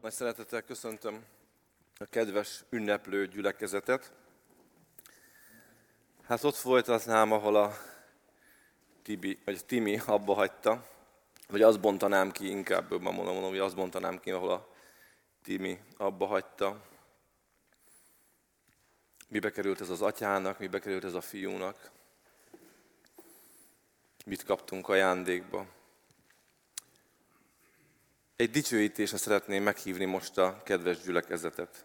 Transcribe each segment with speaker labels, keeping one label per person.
Speaker 1: Nagy szeretettel köszöntöm a kedves ünneplő gyülekezetet. Hát ott folytatnám, ahol a Tibi, vagy Timi abba hagyta, vagy azt bontanám ki, inkább jobban mondom, mondom, hogy azt bontanám ki, ahol a Timi abba hagyta. Mibe került ez az atyának, mibe került ez a fiúnak, mit kaptunk ajándékba. Egy dicsőítésre szeretném meghívni most a kedves gyülekezetet.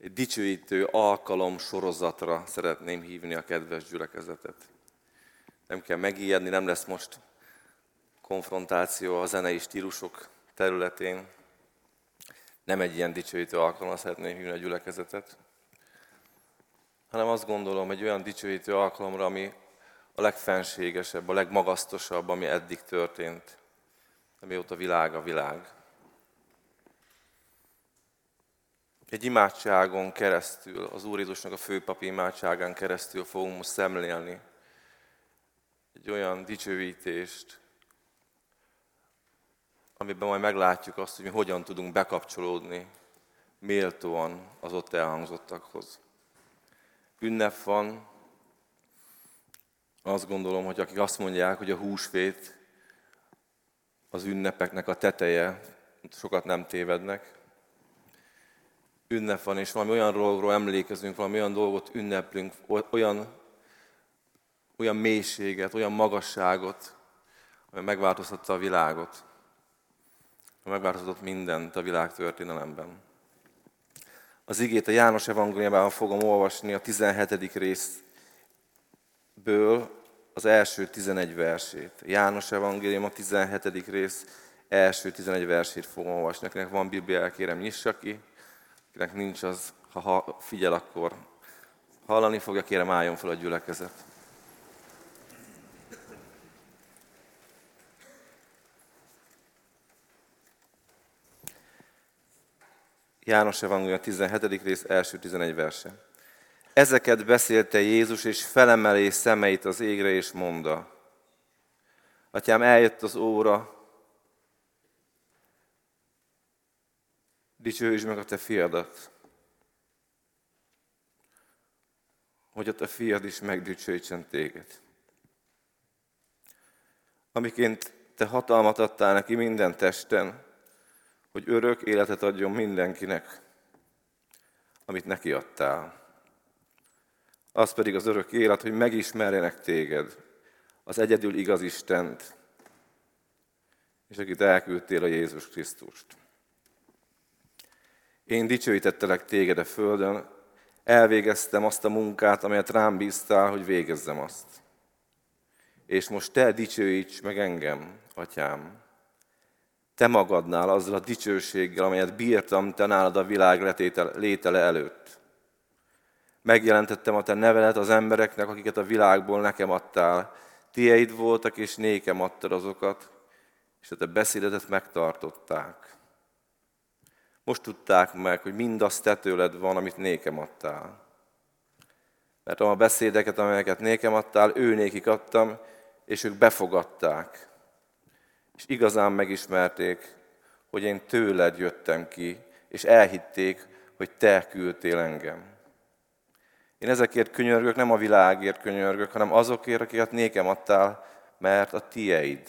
Speaker 1: Egy dicsőítő alkalom sorozatra szeretném hívni a kedves gyülekezetet. Nem kell megijedni, nem lesz most konfrontáció a zenei stílusok területén. Nem egy ilyen dicsőítő alkalomra szeretném hívni a gyülekezetet, hanem azt gondolom, egy olyan dicsőítő alkalomra, ami a legfenségesebb, a legmagasztosabb, ami eddig történt amióta világ a világ. Egy imádságon keresztül, az Úr Jézusnak a főpapi imádságán keresztül fogunk most szemlélni egy olyan dicsőítést, amiben majd meglátjuk azt, hogy mi hogyan tudunk bekapcsolódni méltóan az ott elhangzottakhoz. Ünnep van, azt gondolom, hogy akik azt mondják, hogy a húsvét az ünnepeknek a teteje, sokat nem tévednek. Ünnep van, és valami olyan dologról emlékezünk, valami olyan dolgot ünneplünk, olyan, olyan mélységet, olyan magasságot, ami megváltoztatta a világot. Megváltoztatott mindent a világ történelemben. Az igét a János evangéliumában fogom olvasni a 17. részből, az első 11 versét. János Evangélium a 17. rész első 11 versét fogom olvasni. Akinek van Biblia, kérem nyissa ki. Akinek nincs, az, ha figyel, akkor hallani fogja, kérem álljon fel a gyülekezet. János Evangélium 17. rész első 11 verse. Ezeket beszélte Jézus, és felemelé szemeit az égre, és mondta, Atyám, eljött az óra, dicsőítsd meg a te fiadat, hogy a te fiad is megdicsőítsen téged. Amiként te hatalmat adtál neki minden testen, hogy örök életet adjon mindenkinek, amit neki adtál az pedig az örök élet, hogy megismerjenek téged, az egyedül igaz Istent, és akit elküldtél a Jézus Krisztust. Én dicsőítettelek téged a földön, elvégeztem azt a munkát, amelyet rám bíztál, hogy végezzem azt. És most te dicsőíts meg engem, atyám. Te magadnál azzal a dicsőséggel, amelyet bírtam te nálad a világ létele előtt. Megjelentettem a te nevelet az embereknek, akiket a világból nekem adtál. Tieid voltak, és nékem adtad azokat, és a te beszédetet megtartották. Most tudták meg, hogy mindazt te tőled van, amit nékem adtál. Mert a beszédeket, amelyeket nékem adtál, ő nékik adtam, és ők befogadták. És igazán megismerték, hogy én tőled jöttem ki, és elhitték, hogy te küldtél engem. Én ezekért könyörgök, nem a világért könyörgök, hanem azokért, akiket nékem adtál, mert a tieid.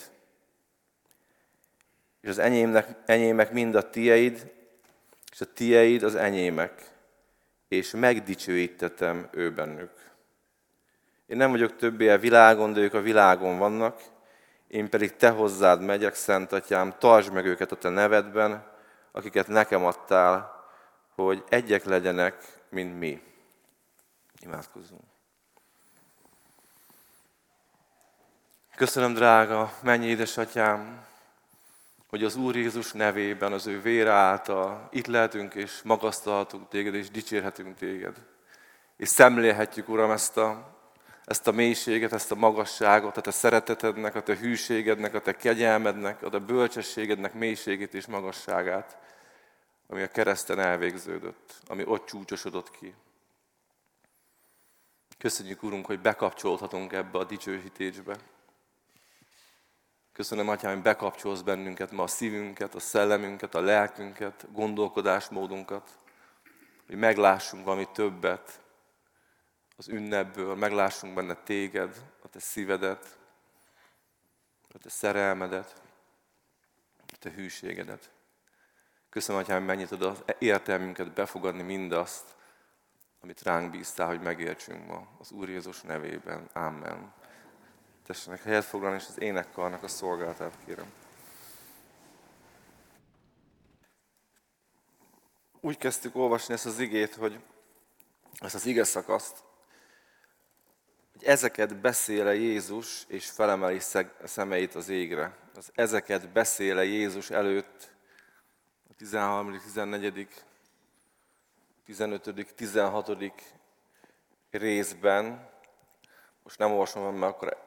Speaker 1: És az enyémnek, enyémek mind a tieid, és a tieid az enyémek. És megdicsőítetem ő bennük. Én nem vagyok többé a világon, de ők a világon vannak, én pedig te hozzád megyek, Szent Atyám, tartsd meg őket a te nevedben, akiket nekem adtál, hogy egyek legyenek, mint mi. Imádkozzunk. Köszönöm, drága, mennyi édesatyám, hogy az Úr Jézus nevében, az ő vére által itt lehetünk és magasztalhatunk téged, és dicsérhetünk téged. És szemlélhetjük, Uram, ezt a, ezt a mélységet, ezt a magasságot, a te szeretetednek, a te hűségednek, a te kegyelmednek, a te bölcsességednek mélységét és magasságát, ami a kereszten elvégződött, ami ott csúcsosodott ki. Köszönjük, Urunk, hogy bekapcsolhatunk ebbe a dicsőítésbe. Köszönöm, Atyám, hogy bekapcsolsz bennünket ma a szívünket, a szellemünket, a lelkünket, gondolkodásmódunkat, hogy meglássunk valami többet az ünnepből, meglássunk benne téged, a te szívedet, a te szerelmedet, a te hűségedet. Köszönöm, Atyám, hogy megnyitod az értelmünket befogadni mindazt, amit ránk bíztál, hogy megértsünk ma. Az Úr Jézus nevében. Amen. Tessenek helyet foglalni, és az énekkarnak a szolgálatát kérem. Úgy kezdtük olvasni ezt az igét, hogy ezt az ige szakaszt, hogy ezeket beszéle Jézus, és felemeli szemeit az égre. Az ezeket beszéle Jézus előtt a 13., 14., 15., 16. részben, most nem olvasom, mert akkor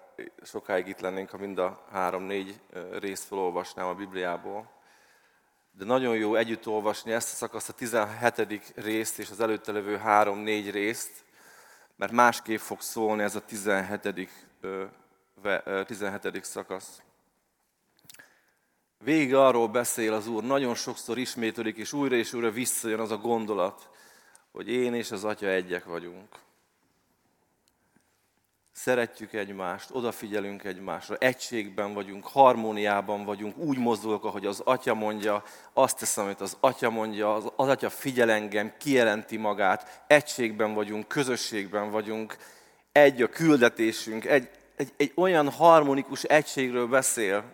Speaker 1: sokáig itt lennénk, ha mind a három-négy részt felolvasnám a Bibliából. De nagyon jó együtt olvasni ezt a szakaszt, a 17. részt és az előtte levő három-négy részt, mert másképp fog szólni ez a 17. 17. szakasz. Végig arról beszél az Úr, nagyon sokszor ismételik, és újra és újra visszajön az a gondolat, hogy én és az Atya egyek vagyunk. Szeretjük egymást, odafigyelünk egymásra, egységben vagyunk, harmóniában vagyunk, úgy mozdulok, ahogy az Atya mondja, azt teszem, amit az Atya mondja, az, Atya figyel engem, kijelenti magát, egységben vagyunk, közösségben vagyunk, egy a küldetésünk, egy, egy, egy olyan harmonikus egységről beszél,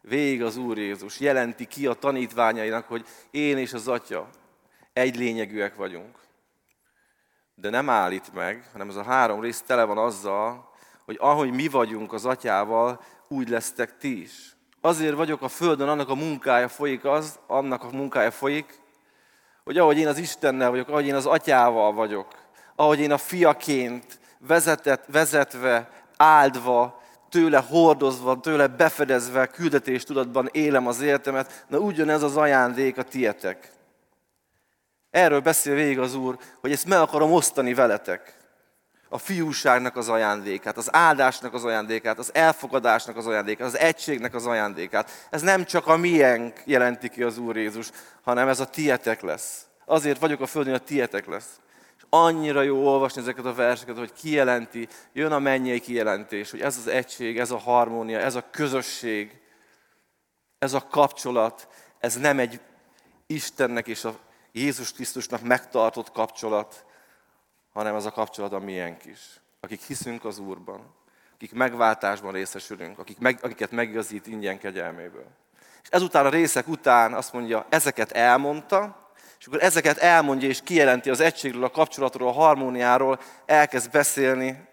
Speaker 1: végig az Úr Jézus, jelenti ki a tanítványainak, hogy én és az Atya egy lényegűek vagyunk de nem állít meg, hanem ez a három rész tele van azzal, hogy ahogy mi vagyunk az atyával, úgy lesztek ti is. Azért vagyok a földön, annak a munkája folyik az, annak a munkája folyik, hogy ahogy én az Istennel vagyok, ahogy én az atyával vagyok, ahogy én a fiaként vezetett, vezetve, áldva, tőle hordozva, tőle befedezve, küldetéstudatban élem az életemet, na ugyanez az ajándék a tietek. Erről beszél végig az Úr, hogy ezt meg akarom osztani veletek. A fiúságnak az ajándékát, az áldásnak az ajándékát, az elfogadásnak az ajándékát, az egységnek az ajándékát. Ez nem csak a miénk jelenti ki az Úr Jézus, hanem ez a tietek lesz. Azért vagyok a földön, hogy a tietek lesz. És annyira jó olvasni ezeket a verseket, hogy kijelenti, jön a mennyei kijelentés, hogy ez az egység, ez a harmónia, ez a közösség, ez a kapcsolat, ez nem egy Istennek és a Jézus Krisztusnak megtartott kapcsolat, hanem az a kapcsolat a miénk is. Akik hiszünk az Úrban, akik megváltásban részesülünk, akik meg, akiket megigazít ingyen kegyelméből. És ezután a részek után azt mondja, ezeket elmondta, és akkor ezeket elmondja és kijelenti az egységről, a kapcsolatról, a harmóniáról, elkezd beszélni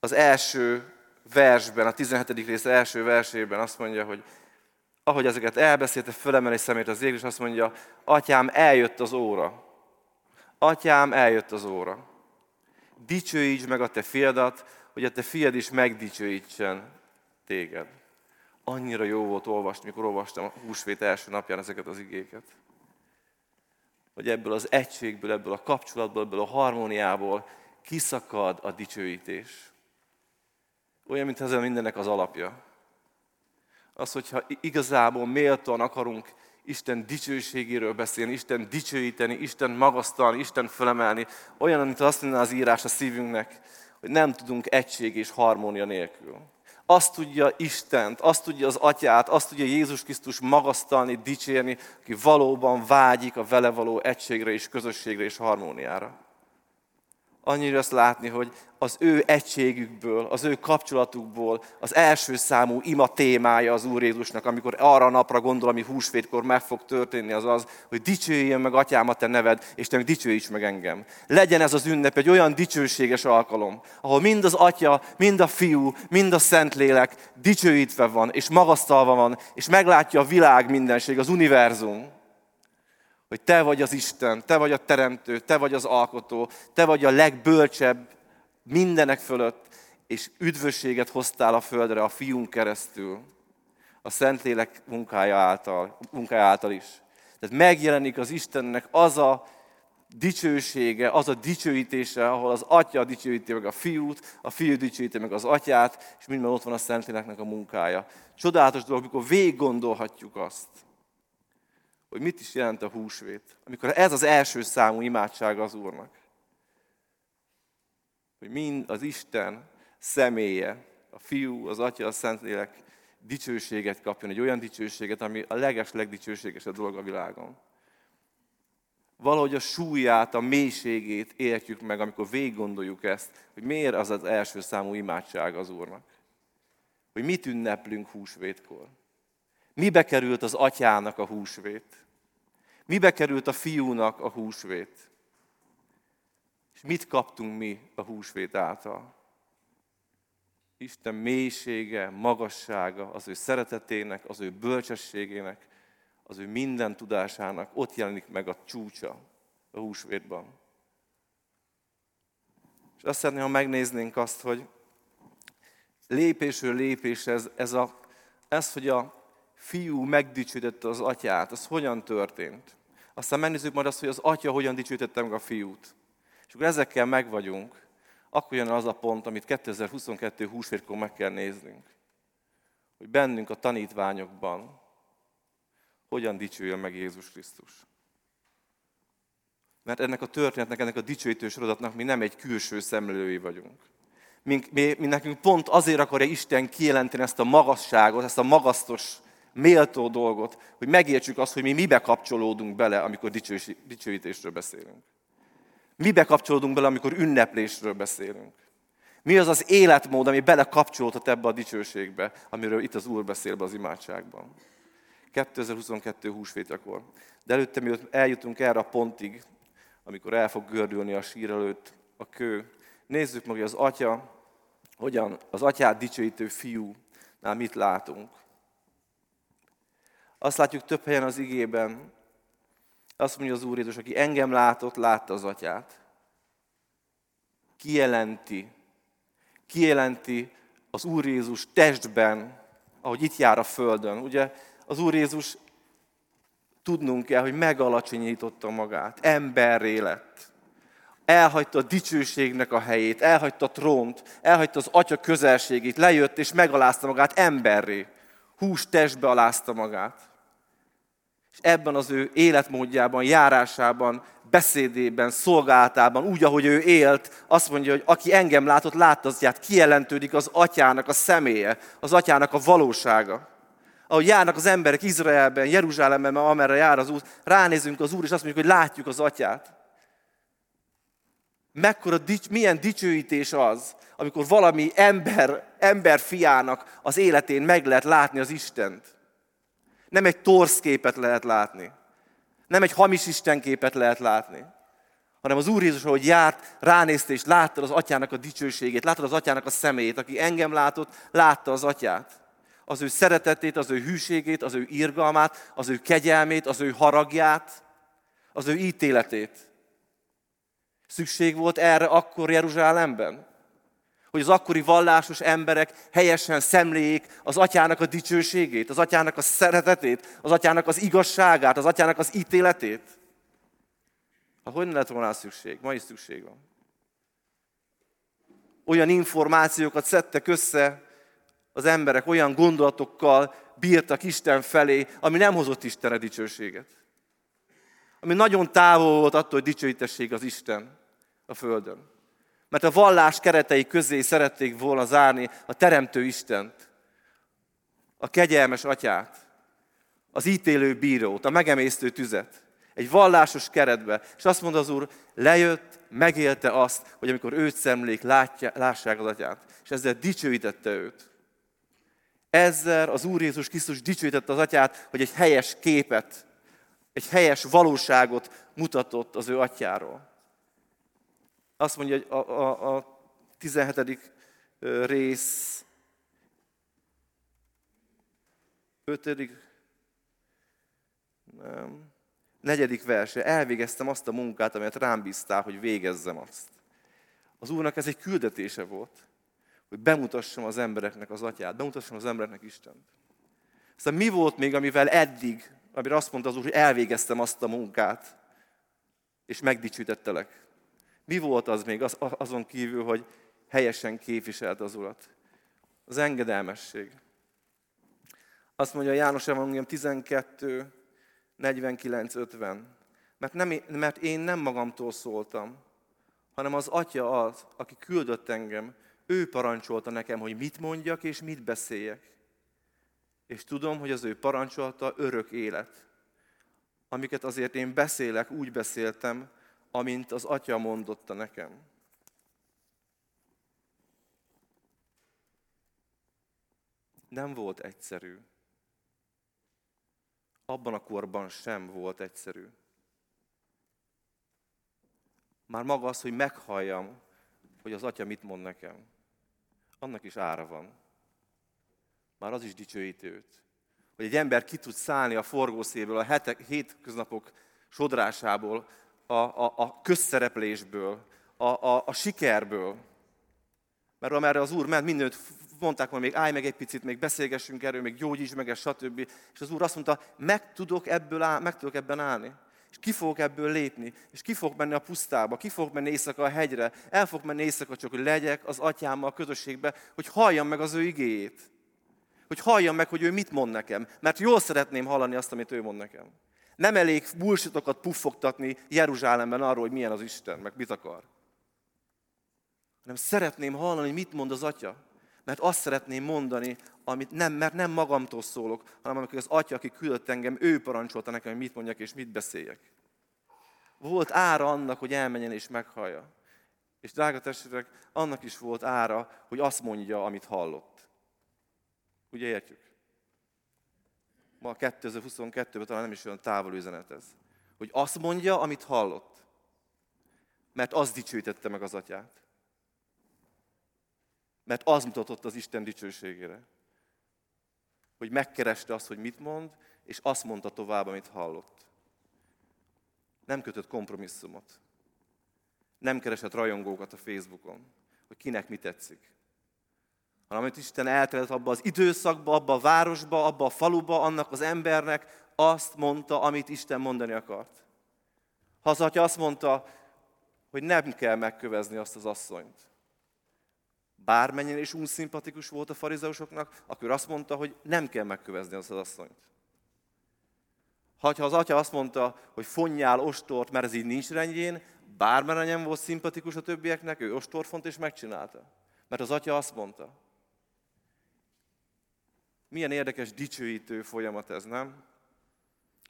Speaker 1: az első versben, a 17. rész első versében azt mondja, hogy ahogy ezeket elbeszélte, fölemeli szemét az ég, és azt mondja, atyám, eljött az óra. Atyám, eljött az óra. Dicsőíts meg a te fiadat, hogy a te fiad is megdicsőítsen téged. Annyira jó volt olvasni, mikor olvastam a húsvét első napján ezeket az igéket. Hogy ebből az egységből, ebből a kapcsolatból, ebből a harmóniából kiszakad a dicsőítés. Olyan, mint ez mindennek az alapja az, hogyha igazából méltóan akarunk Isten dicsőségéről beszélni, Isten dicsőíteni, Isten magasztalni, Isten fölemelni, olyan, mint azt mondja az írás a szívünknek, hogy nem tudunk egység és harmónia nélkül. Azt tudja Istent, azt tudja az Atyát, azt tudja Jézus Krisztus magasztalni, dicsérni, aki valóban vágyik a vele való egységre és közösségre és harmóniára annyira azt látni, hogy az ő egységükből, az ő kapcsolatukból az első számú ima témája az Úr Jézusnak, amikor arra a napra gondol, ami húsvétkor meg fog történni, az az, hogy dicsőjön meg atyám a te neved, és te dicsőíts meg engem. Legyen ez az ünnep egy olyan dicsőséges alkalom, ahol mind az atya, mind a fiú, mind a szentlélek dicsőítve van, és magasztalva van, és meglátja a világ mindenség, az univerzum hogy te vagy az Isten, te vagy a Teremtő, te vagy az Alkotó, te vagy a legbölcsebb mindenek fölött, és üdvösséget hoztál a földre a fiunk keresztül, a Szentlélek munkája által, munkája által is. Tehát megjelenik az Istennek az a dicsősége, az a dicsőítése, ahol az atya dicsőíti meg a fiút, a fiú dicsőíti meg az atyát, és minden ott van a Szentléleknek a munkája. Csodálatos dolog, amikor végig gondolhatjuk azt, hogy mit is jelent a húsvét. Amikor ez az első számú imádság az Úrnak. Hogy mind az Isten személye, a fiú, az atya, a Szentlélek dicsőséget kapjon, egy olyan dicsőséget, ami a leges, legdicsőségesebb dolog a világon valahogy a súlyát, a mélységét értjük meg, amikor végig gondoljuk ezt, hogy miért az az első számú imádság az Úrnak. Hogy mit ünneplünk húsvétkor. Mibe került az atyának a húsvét? Mibe került a fiúnak a húsvét? És mit kaptunk mi a húsvét által? Isten mélysége, magassága, az ő szeretetének, az ő bölcsességének, az ő minden tudásának ott jelenik meg a csúcsa a húsvétban. És azt szeretném, ha megnéznénk azt, hogy lépésről lépés ez, ez, a, ez, hogy a fiú megdicsőítette az atyát, az hogyan történt. Aztán megnézzük majd azt, hogy az atya hogyan dicsőítette meg a fiút. És akkor ezekkel megvagyunk, akkor jön az a pont, amit 2022 húsvétkor meg kell néznünk. Hogy bennünk a tanítványokban, hogyan dicsőjön meg Jézus Krisztus. Mert ennek a történetnek, ennek a dicsőítő sorozatnak mi nem egy külső szemlői vagyunk. Mi, mi, mi nekünk pont azért akarja Isten kijelenteni ezt a magasságot, ezt a magasztos, méltó dolgot, hogy megértsük azt, hogy mi mibe kapcsolódunk bele, amikor dicsőítésről beszélünk. Mibe kapcsolódunk bele, amikor ünneplésről beszélünk. Mi az az életmód, ami bele kapcsolódhat ebbe a dicsőségbe, amiről itt az Úr beszél be az imádságban. 2022 húsvétakor. De előtte, mielőtt eljutunk erre a pontig, amikor el fog gördülni a sír előtt a kő, nézzük meg, hogy az atya, hogyan az atyát dicsőítő fiúnál mit látunk. Azt látjuk több helyen az igében, azt mondja az Úr Jézus, aki engem látott, látta az atyát. Kijelenti, kijelenti az Úr Jézus testben, ahogy itt jár a földön. Ugye az Úr Jézus tudnunk kell, hogy megalacsonyította magát, emberré lett. Elhagyta a dicsőségnek a helyét, elhagyta a trónt, elhagyta az atya közelségét, lejött és megalázta magát emberré. Hús testbe alázta magát. És ebben az ő életmódjában, járásában, beszédében, szolgálatában, úgy, ahogy ő élt, azt mondja, hogy aki engem látott, látta az atyát, kijelentődik az atyának a személye, az atyának a valósága ahogy járnak az emberek Izraelben, Jeruzsálemben, amerre jár az út, ránézünk az Úr, és azt mondjuk, hogy látjuk az atyát. Mekkora, milyen dicsőítés az, amikor valami ember, ember fiának az életén meg lehet látni az Istent. Nem egy torszképet lehet látni. Nem egy hamis Istenképet lehet látni. Hanem az Úr Jézus, ahogy járt, ránézte és látta az atyának a dicsőségét, látta az atyának a szemét, aki engem látott, látta az atyát az ő szeretetét, az ő hűségét, az ő irgalmát, az ő kegyelmét, az ő haragját, az ő ítéletét. Szükség volt erre akkor Jeruzsálemben? Hogy az akkori vallásos emberek helyesen szemléljék az atyának a dicsőségét, az atyának a szeretetét, az atyának az igazságát, az atyának az ítéletét? Hát hogy lett volna szükség? Ma is szükség van. Olyan információkat szedtek össze az emberek olyan gondolatokkal bírtak Isten felé, ami nem hozott Istenre dicsőséget. Ami nagyon távol volt attól, hogy dicsőítessék az Isten a Földön. Mert a vallás keretei közé szerették volna zárni a Teremtő Istent, a kegyelmes atyát, az ítélő bírót, a megemésztő tüzet. Egy vallásos keretbe. És azt mondta az Úr, lejött, megélte azt, hogy amikor őt szemlék, látja, lássák az atyát. És ezzel dicsőítette őt. Ezzel az Úr Jézus Krisztus dicsőítette az atyát, hogy egy helyes képet, egy helyes valóságot mutatott az ő atyáról. Azt mondja, hogy a, a, a 17. rész, 5. nem, negyedik verse, elvégeztem azt a munkát, amelyet rám bíztál, hogy végezzem azt. Az Úrnak ez egy küldetése volt hogy bemutassam az embereknek az atyát, bemutassam az embereknek Istent. Aztán mi volt még, amivel eddig, amire azt mondta az Úr, hogy elvégeztem azt a munkát, és megdicsítettelek. Mi volt az még az, azon kívül, hogy helyesen képviselt az Urat? Az engedelmesség. Azt mondja János Evangélium 12, 49, 50. Mert, nem, mert én nem magamtól szóltam, hanem az Atya az, aki küldött engem, ő parancsolta nekem, hogy mit mondjak és mit beszéljek. És tudom, hogy az ő parancsolta örök élet. Amiket azért én beszélek, úgy beszéltem, amint az Atya mondotta nekem. Nem volt egyszerű. Abban a korban sem volt egyszerű. Már maga az, hogy meghalljam, hogy az Atya mit mond nekem annak is ára van. Már az is dicsőíti őt. Hogy egy ember ki tud szállni a forgószéből, a hetek, hétköznapok sodrásából, a, a, a közszereplésből, a, a, a sikerből. Mert amerre az Úr ment, mindent mondták hogy még állj meg egy picit, még beszélgessünk erről, még gyógyíts meg, stb. És az Úr azt mondta, meg tudok, ebből áll, meg tudok ebben állni és ki fogok ebből lépni, és ki fog menni a pusztába, ki fog menni éjszaka a hegyre, el fog menni éjszaka csak, hogy legyek az atyámmal a közösségbe, hogy halljam meg az ő igéjét. Hogy halljam meg, hogy ő mit mond nekem. Mert jól szeretném hallani azt, amit ő mond nekem. Nem elég bullshitokat puffogtatni Jeruzsálemben arról, hogy milyen az Isten, meg mit akar. Hanem szeretném hallani, hogy mit mond az Atya. Mert azt szeretném mondani, amit nem, mert nem magamtól szólok, hanem amikor az Atya, aki küldött engem, ő parancsolta nekem, hogy mit mondjak és mit beszéljek. Volt ára annak, hogy elmenjen és meghallja. És drága testvérek, annak is volt ára, hogy azt mondja, amit hallott. Ugye értjük? Ma 2022-ben talán nem is olyan távol üzenet ez. Hogy azt mondja, amit hallott. Mert az dicsőítette meg az atyát. Mert az mutatott az Isten dicsőségére. Hogy megkereste azt, hogy mit mond, és azt mondta tovább, amit hallott. Nem kötött kompromisszumot. Nem keresett rajongókat a Facebookon, hogy kinek mi tetszik. Hanem amit Isten elterelt abba az időszakba, abba a városba, abba a faluba, annak az embernek azt mondta, amit Isten mondani akart. Ha az atya azt mondta, hogy nem kell megkövezni azt az asszonyt, bármennyire is unszimpatikus volt a farizeusoknak, akkor azt mondta, hogy nem kell megkövezni azt az asszonyt. Ha az atya azt mondta, hogy fonjál ostort, mert ez így nincs rendjén, bármennyire nem volt szimpatikus a többieknek, ő ostorfont és megcsinálta. Mert az atya azt mondta. Milyen érdekes dicsőítő folyamat ez, nem?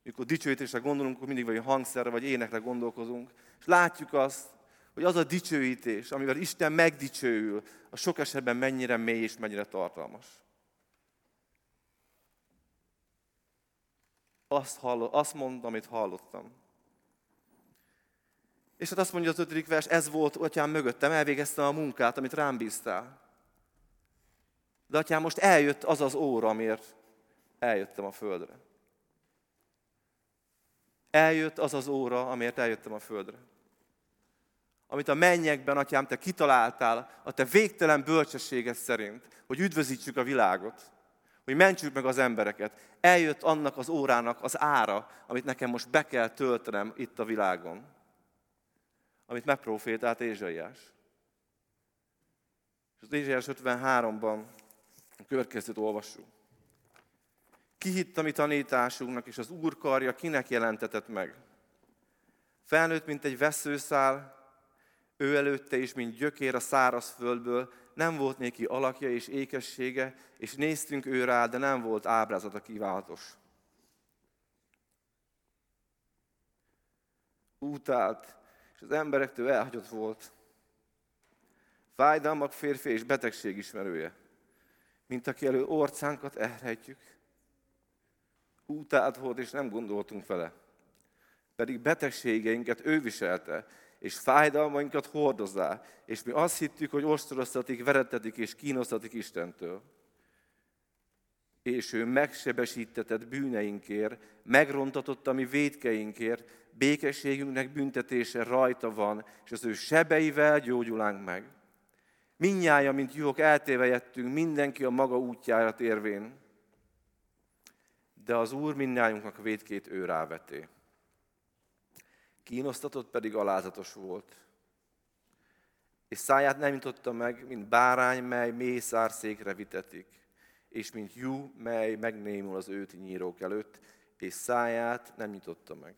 Speaker 1: Mikor dicsőítésre gondolunk, akkor mindig vagy hangszerre vagy énekre gondolkozunk, és látjuk azt, hogy az a dicsőítés, amivel Isten megdicsőül, a sok esetben mennyire mély és mennyire tartalmas. Azt, hallott, azt mondtam, amit hallottam. És hát azt mondja az ötödik vers, ez volt, atyám, mögöttem, elvégeztem a munkát, amit rám bíztál. De atyám, most eljött az az óra, amiért eljöttem a földre. Eljött az az óra, amiért eljöttem a földre amit a mennyekben, atyám, te kitaláltál a te végtelen bölcsességed szerint, hogy üdvözítsük a világot, hogy mentsük meg az embereket. Eljött annak az órának az ára, amit nekem most be kell töltenem itt a világon. Amit megprofétált Ézsaiás. És az Ézsaiás 53-ban a következőt olvassuk. Kihitt a mi tanításunknak, és az Úr karja kinek jelentetett meg? Felnőtt, mint egy veszőszál, ő előtte is, mint gyökér a száraz földből, nem volt néki alakja és ékessége, és néztünk ő rá, de nem volt ábrázata kívánatos. Útált, és az emberektől elhagyott volt. Fájdalmak férfi és betegség ismerője, mint aki elő orcánkat elrejtjük. Útált volt, és nem gondoltunk vele. Pedig betegségeinket ő viselte, és fájdalmainkat hordozzá, és mi azt hittük, hogy ostoroztatik, veretetik és kínosztatik Istentől. És ő megsebesítetett bűneinkért, megrontatott a mi védkeinkért, békességünknek büntetése rajta van, és az ő sebeivel gyógyulánk meg. Minnyája, mint juhok eltévejettünk, mindenki a maga útjára térvén. De az Úr mindnyájunknak védkét ő ráveté kínosztatott pedig alázatos volt. És száját nem nyitotta meg, mint bárány, mely mély szárszékre vitetik, és mint jú, mely megnémul az őti nyírók előtt, és száját nem nyitotta meg.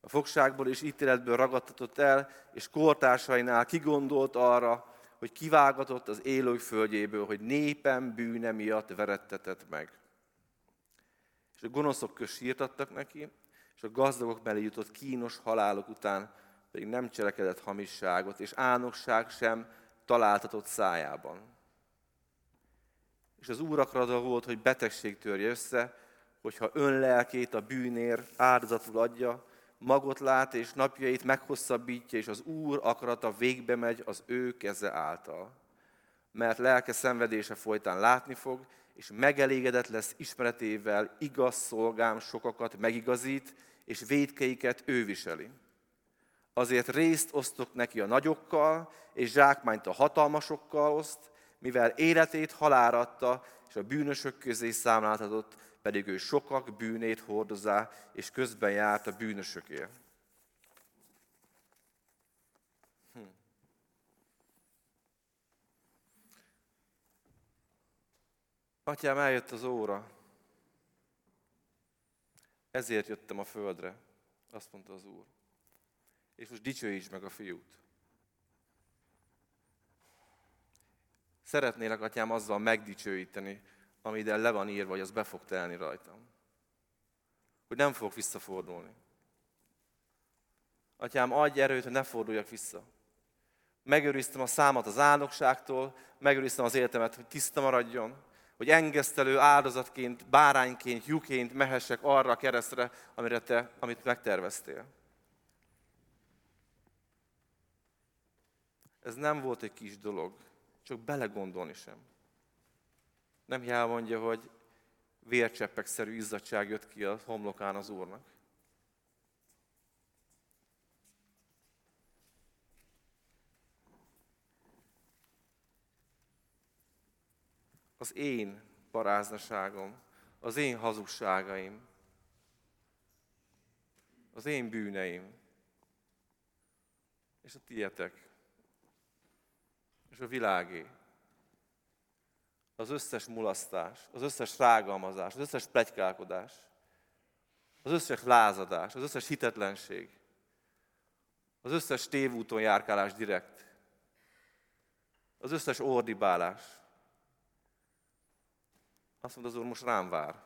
Speaker 1: A fogságból és ítéletből ragadtatott el, és kortársainál kigondolt arra, hogy kivágatott az élők földjéből, hogy népem bűne miatt verettetett meg. És a gonoszok köz neki, és a gazdagok mellé jutott kínos halálok után pedig nem cselekedett hamisságot, és álnokság sem találtatott szájában. És az úr volt, hogy betegség törje össze, hogyha önlelkét a bűnér áldozatul adja, magot lát, és napjait meghosszabbítja, és az Úr akarata végbe megy az ő keze által. Mert lelke szenvedése folytán látni fog, és megelégedett lesz ismeretével, igaz szolgám sokakat megigazít, és védkeiket ő viseli. Azért részt osztok neki a nagyokkal, és zsákmányt a hatalmasokkal oszt, mivel életét haláratta, és a bűnösök közé számláltatott, pedig ő sokak bűnét hordozá, és közben járt a bűnösökért. Hm. Atyám, eljött az óra. Ezért jöttem a földre, azt mondta az Úr. És most dicsőíts meg a fiút. Szeretnélek, atyám, azzal megdicsőíteni, ami ide le van írva, hogy az be fog telni rajtam. Hogy nem fogok visszafordulni. Atyám, adj erőt, hogy ne forduljak vissza. Megőriztem a számat az áldogságtól, megőriztem az életemet, hogy tiszta maradjon, hogy engesztelő áldozatként, bárányként, lyuként mehessek arra a keresztre, amire te, amit megterveztél. Ez nem volt egy kis dolog, csak belegondolni sem. Nem hiába mondja, hogy vércseppek-szerű izzadság jött ki a homlokán az Úrnak. Az én paráznaságom, az én hazugságaim, az én bűneim, és a tietek, és a világé az összes mulasztás, az összes rágalmazás, az összes plegykálkodás, az összes lázadás, az összes hitetlenség, az összes tévúton járkálás direkt, az összes ordibálás. Azt mondta az Úr, most rám vár.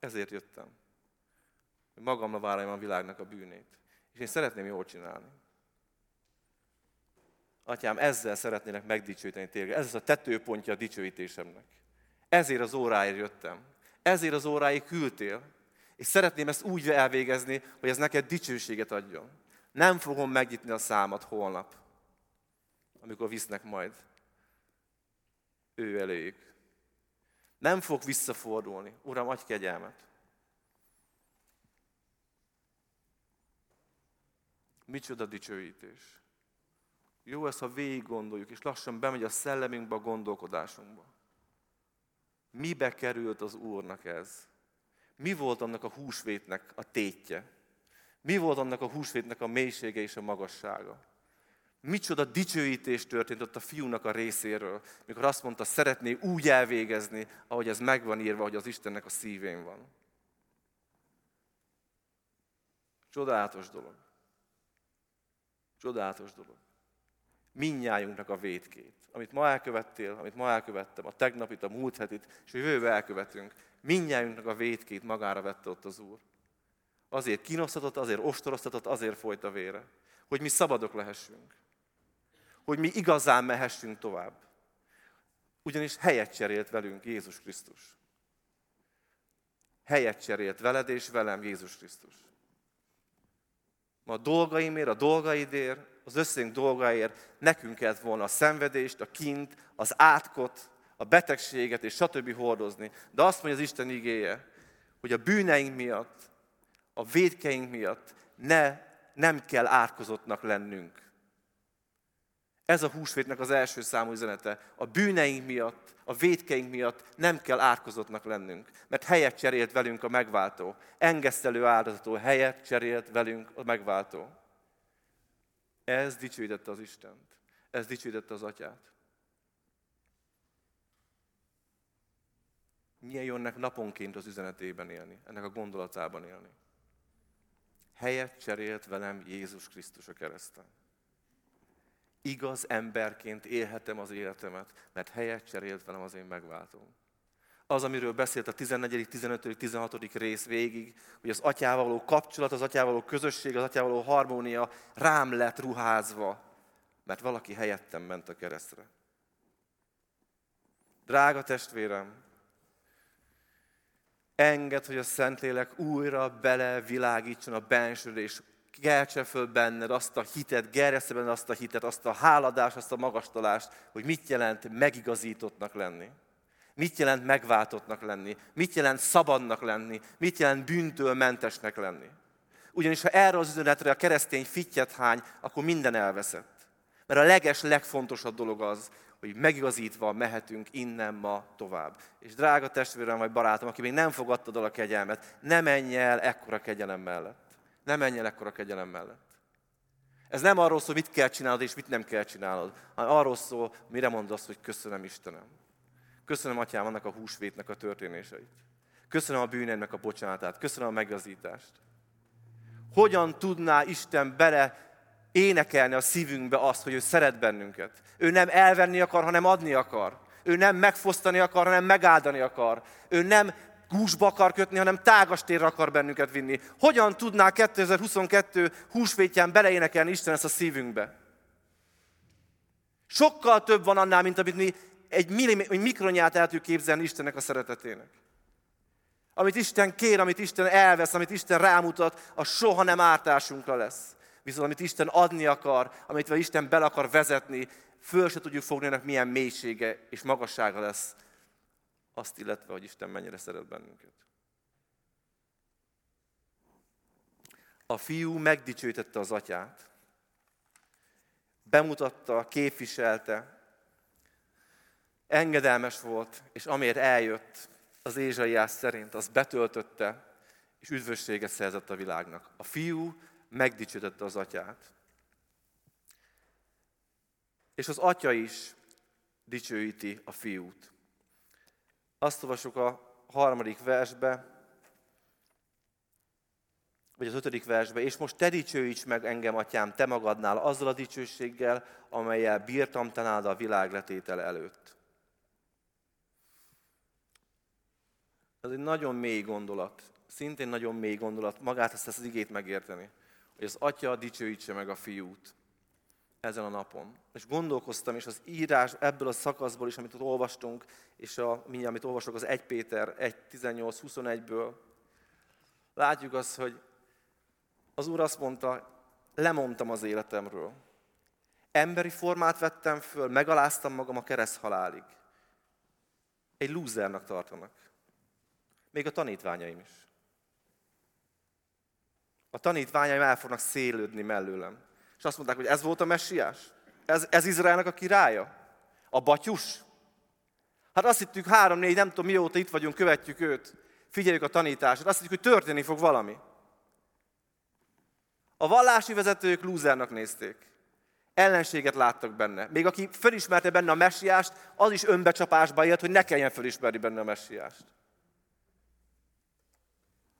Speaker 1: Ezért jöttem. Hogy magamra vállaljam a világnak a bűnét. És én szeretném jól csinálni. Atyám, ezzel szeretnének megdicsőíteni téged. Ez az a tetőpontja a dicsőítésemnek. Ezért az óráért jöttem. Ezért az óráig küldtél. És szeretném ezt úgy elvégezni, hogy ez neked dicsőséget adjon. Nem fogom megnyitni a számat holnap, amikor visznek majd ő előjük. Nem fog visszafordulni. Uram, adj kegyelmet. Micsoda dicsőítés. Jó ezt, ha végig gondoljuk, és lassan bemegy a szellemünkbe, a gondolkodásunkba. Mibe került az Úrnak ez? Mi volt annak a húsvétnek a tétje? Mi volt annak a húsvétnek a mélysége és a magassága? Micsoda dicsőítés történt ott a fiúnak a részéről, mikor azt mondta, szeretné úgy elvégezni, ahogy ez megvan írva, hogy az Istennek a szívén van. Csodálatos dolog. Csodálatos dolog minnyájunknak a védkét. Amit ma elkövettél, amit ma elkövettem, a tegnapit, a múlt hetit, és a jövőbe elkövetünk, minnyájunknak a védkét magára vette ott az Úr. Azért kínosztatott, azért ostoroztatott, azért folyt a vére. Hogy mi szabadok lehessünk. Hogy mi igazán mehessünk tovább. Ugyanis helyet cserélt velünk Jézus Krisztus. Helyet cserélt veled és velem Jézus Krisztus. Ma a dolgaimért, a dolgaidért, az összénk dolgáért nekünk kellett volna a szenvedést, a kint, az átkot, a betegséget és stb. hordozni. De azt mondja az Isten igéje, hogy a bűneink miatt, a védkeink miatt ne, nem kell átkozottnak lennünk. Ez a húsvétnek az első számú üzenete. A bűneink miatt, a védkeink miatt nem kell átkozottnak lennünk, mert helyet cserélt velünk a megváltó. Engesztelő áldozató helyet cserélt velünk a megváltó. Ez dicsőítette az Istent. Ez dicsőítette az Atyát. Milyen jó ennek naponként az üzenetében élni, ennek a gondolatában élni. Helyet cserélt velem Jézus Krisztus a kereszten igaz emberként élhetem az életemet, mert helyet cserélt velem az én megváltom. Az, amiről beszélt a 14., 15., 16. rész végig, hogy az atyával való kapcsolat, az atyával való közösség, az atyával való harmónia rám lett ruházva, mert valaki helyettem ment a keresztre. Drága testvérem, enged, hogy a Szentlélek újra belevilágítson a bensődés keltse föl benned azt a hitet, gerjeszte benned azt a hitet, azt a háladást, azt a magastolást, hogy mit jelent megigazítottnak lenni. Mit jelent megváltottnak lenni? Mit jelent szabadnak lenni? Mit jelent bűntől mentesnek lenni? Ugyanis ha erre az üzenetre a keresztény fittyet hány, akkor minden elveszett. Mert a leges, legfontosabb dolog az, hogy megigazítva mehetünk innen ma tovább. És drága testvérem vagy barátom, aki még nem fogadtad el a kegyelmet, ne menj el ekkora kegyelem mellett. Ne menj el ekkora kegyelem mellett. Ez nem arról szól, mit kell csinálnod és mit nem kell csinálnod, hanem arról szól, mire mondasz, hogy köszönöm Istenem. Köszönöm, Atyám, annak a húsvétnek a történéseit. Köszönöm a bűnednek a bocsánatát. Köszönöm a megazítást. Hogyan tudná Isten bele énekelni a szívünkbe azt, hogy ő szeret bennünket. Ő nem elvenni akar, hanem adni akar. Ő nem megfosztani akar, hanem megáldani akar. Ő nem gúzsba akar kötni, hanem tágas térre akar bennünket vinni. Hogyan tudná 2022 húsvétján beleénekelni Isten ezt a szívünkbe? Sokkal több van annál, mint amit mi egy, millim, egy mikronyát el tudjuk képzelni Istennek a szeretetének. Amit Isten kér, amit Isten elvesz, amit Isten rámutat, az soha nem ártásunkra lesz. Viszont amit Isten adni akar, amit Isten bele akar vezetni, föl se tudjuk fogni, ennek milyen mélysége és magassága lesz azt illetve, hogy Isten mennyire szeret bennünket. A fiú megdicsőítette az atyát, bemutatta, képviselte, engedelmes volt, és amiért eljött az Ézsaiás szerint, az betöltötte, és üdvösséget szerzett a világnak. A fiú megdicsőítette az atyát. És az atya is dicsőíti a fiút. Azt olvasok a harmadik versbe, vagy az ötödik versbe, és most te dicsőíts meg engem, atyám, te magadnál azzal a dicsőséggel, amelyel bírtam te a világ letétele előtt. Ez egy nagyon mély gondolat, szintén nagyon mély gondolat, magát ezt, az igét megérteni, hogy az atya dicsőítse meg a fiút ezen a napon. És gondolkoztam, és az írás ebből a szakaszból is, amit ott olvastunk, és a, mindjárt, amit olvasok, az 1 Péter 1, 18-21-ből, látjuk azt, hogy az Úr azt mondta, lemondtam az életemről. Emberi formát vettem föl, megaláztam magam a kereszt halálig. Egy lúzernak tartanak. Még a tanítványaim is. A tanítványaim el fognak szélődni mellőlem. És azt mondták, hogy ez volt a messiás? Ez, ez Izraelnek a királya? A batyus? Hát azt hittük három-négy, nem tudom mióta itt vagyunk, követjük őt. Figyeljük a tanítását. Azt hittük, hogy történni fog valami. A vallási vezetők lúzernak nézték. Ellenséget láttak benne. Még aki felismerte benne a messiást, az is önbecsapásba élt, hogy ne kelljen felismerni benne a messiást.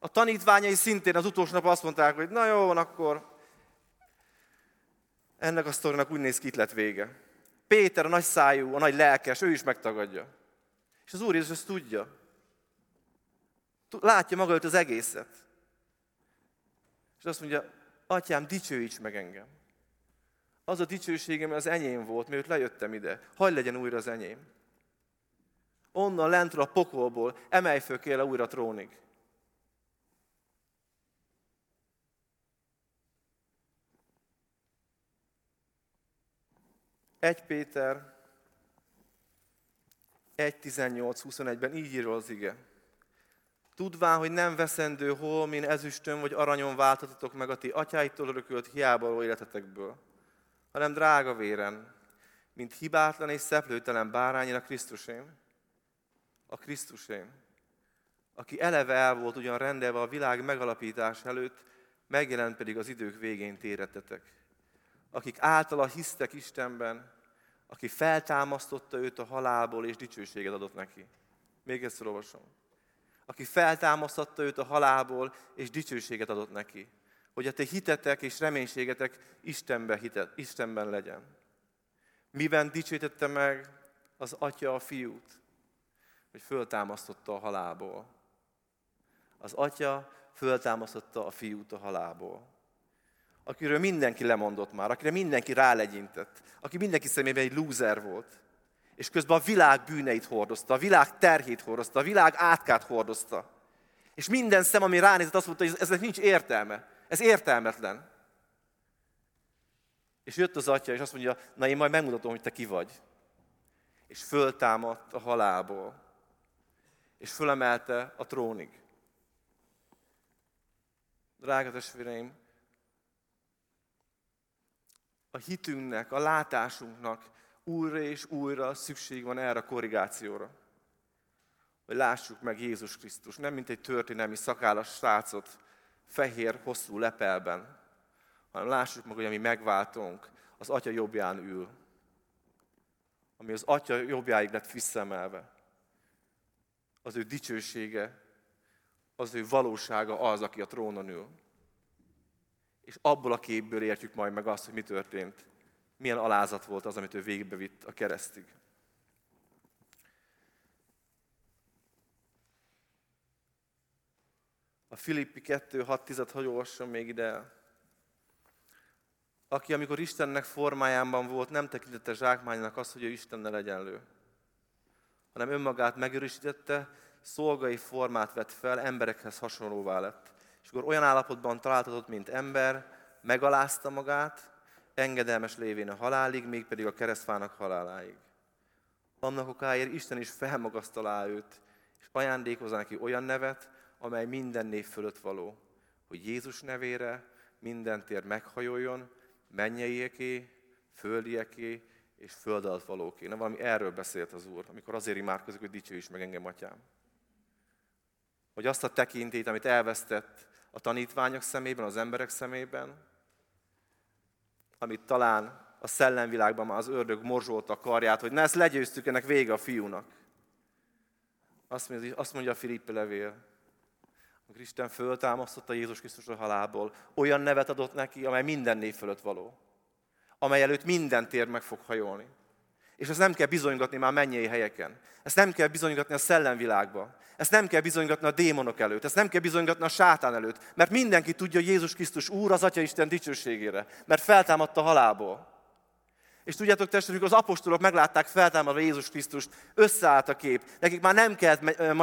Speaker 1: A tanítványai szintén az utolsó nap azt mondták, hogy na jó, van akkor ennek a sztorinak úgy néz ki, itt lett vége. Péter, a nagy szájú, a nagy lelkes, ő is megtagadja. És az Úr Jézus ezt tudja. Látja maga előtt az egészet. És azt mondja, atyám, dicsőíts meg engem. Az a dicsőségem az enyém volt, mielőtt lejöttem ide. Hagy legyen újra az enyém. Onnan lentről a pokolból emelj föl kérle újra trónig. 1 Péter 1.18-21-ben így írja az ige. Tudván, hogy nem veszendő holmin, ezüstön vagy aranyon váltatotok meg a ti atyáitól örökölt hiába életetekből, hanem drága véren, mint hibátlan és szeplőtelen bárányra Krisztusén. A Krisztusén, aki eleve el volt ugyan rendelve a világ megalapítás előtt, megjelent pedig az idők végén téretetek. Akik általa hisztek Istenben, aki feltámasztotta őt a halálból, és dicsőséget adott neki. Még ezt olvasom. Aki feltámasztotta őt a halálból, és dicsőséget adott neki. Hogy a te hitetek és reménységetek Istenben, hitet, Istenben legyen. Miben dicsőítette meg az atya a fiút? Hogy föltámasztotta a halálból. Az atya föltámasztotta a fiút a halálból. Akiről mindenki lemondott már, akire mindenki rálegyintett, aki mindenki szemében egy lúzer volt. És közben a világ bűneit hordozta, a világ terhét hordozta, a világ átkát hordozta. És minden szem, ami ránézett, azt mondta, hogy eznek nincs értelme. Ez értelmetlen. És jött az atya, és azt mondja, na én majd megmutatom, hogy te ki vagy. És föltámadt a halálból. És fölemelte a trónig. Drága testvéreim, a hitünknek, a látásunknak újra és újra szükség van erre a korrigációra. Hogy lássuk meg Jézus Krisztus, nem mint egy történelmi szakállas srácot fehér, hosszú lepelben, hanem lássuk meg, hogy ami megváltunk, az Atya jobbján ül. Ami az Atya jobbjáig lett visszaemelve. Az ő dicsősége, az ő valósága az, aki a trónon ül. És abból a képből értjük majd meg azt, hogy mi történt. Milyen alázat volt az, amit ő végbe vitt a keresztig. A Filippi 2, 6, 10 hogy olvassam még ide aki amikor Istennek formájában volt, nem tekintette zsákmánynak azt, hogy ő Istennel egyenlő, hanem önmagát megörösítette, szolgai formát vett fel, emberekhez hasonlóvá lett. És akkor olyan állapotban találtatott, mint ember, megalázta magát, engedelmes lévén a halálig, mégpedig a keresztfának haláláig. Annak okáért Isten is felmagasztalá őt, és ajándékozza neki olyan nevet, amely minden név fölött való, hogy Jézus nevére minden tér meghajoljon, mennyeiéké, földieké és föld alatt valóké. Na valami erről beszélt az Úr, amikor azért imádkozik, hogy dicsőíts meg engem, atyám. Hogy azt a tekintét, amit elvesztett a tanítványok szemében, az emberek szemében, amit talán a szellemvilágban már az ördög morzsolta a karját, hogy ne ezt legyőztük, ennek vége a fiúnak. Azt mondja, a Filippi levél, amikor Isten föltámasztotta Jézus Krisztus a halálból, olyan nevet adott neki, amely minden név fölött való. Amely előtt minden tér meg fog hajolni. És ezt nem kell bizonygatni már mennyei helyeken. Ezt nem kell bizonygatni a szellemvilágba. Ezt nem kell bizonygatni a démonok előtt. Ezt nem kell bizonygatni a sátán előtt. Mert mindenki tudja, Jézus Krisztus Úr az Atya Isten dicsőségére. Mert feltámadta a halálból. És tudjátok, testvérek, az apostolok meglátták feltámadva Jézus Krisztust, összeállt a kép. Nekik már nem kellett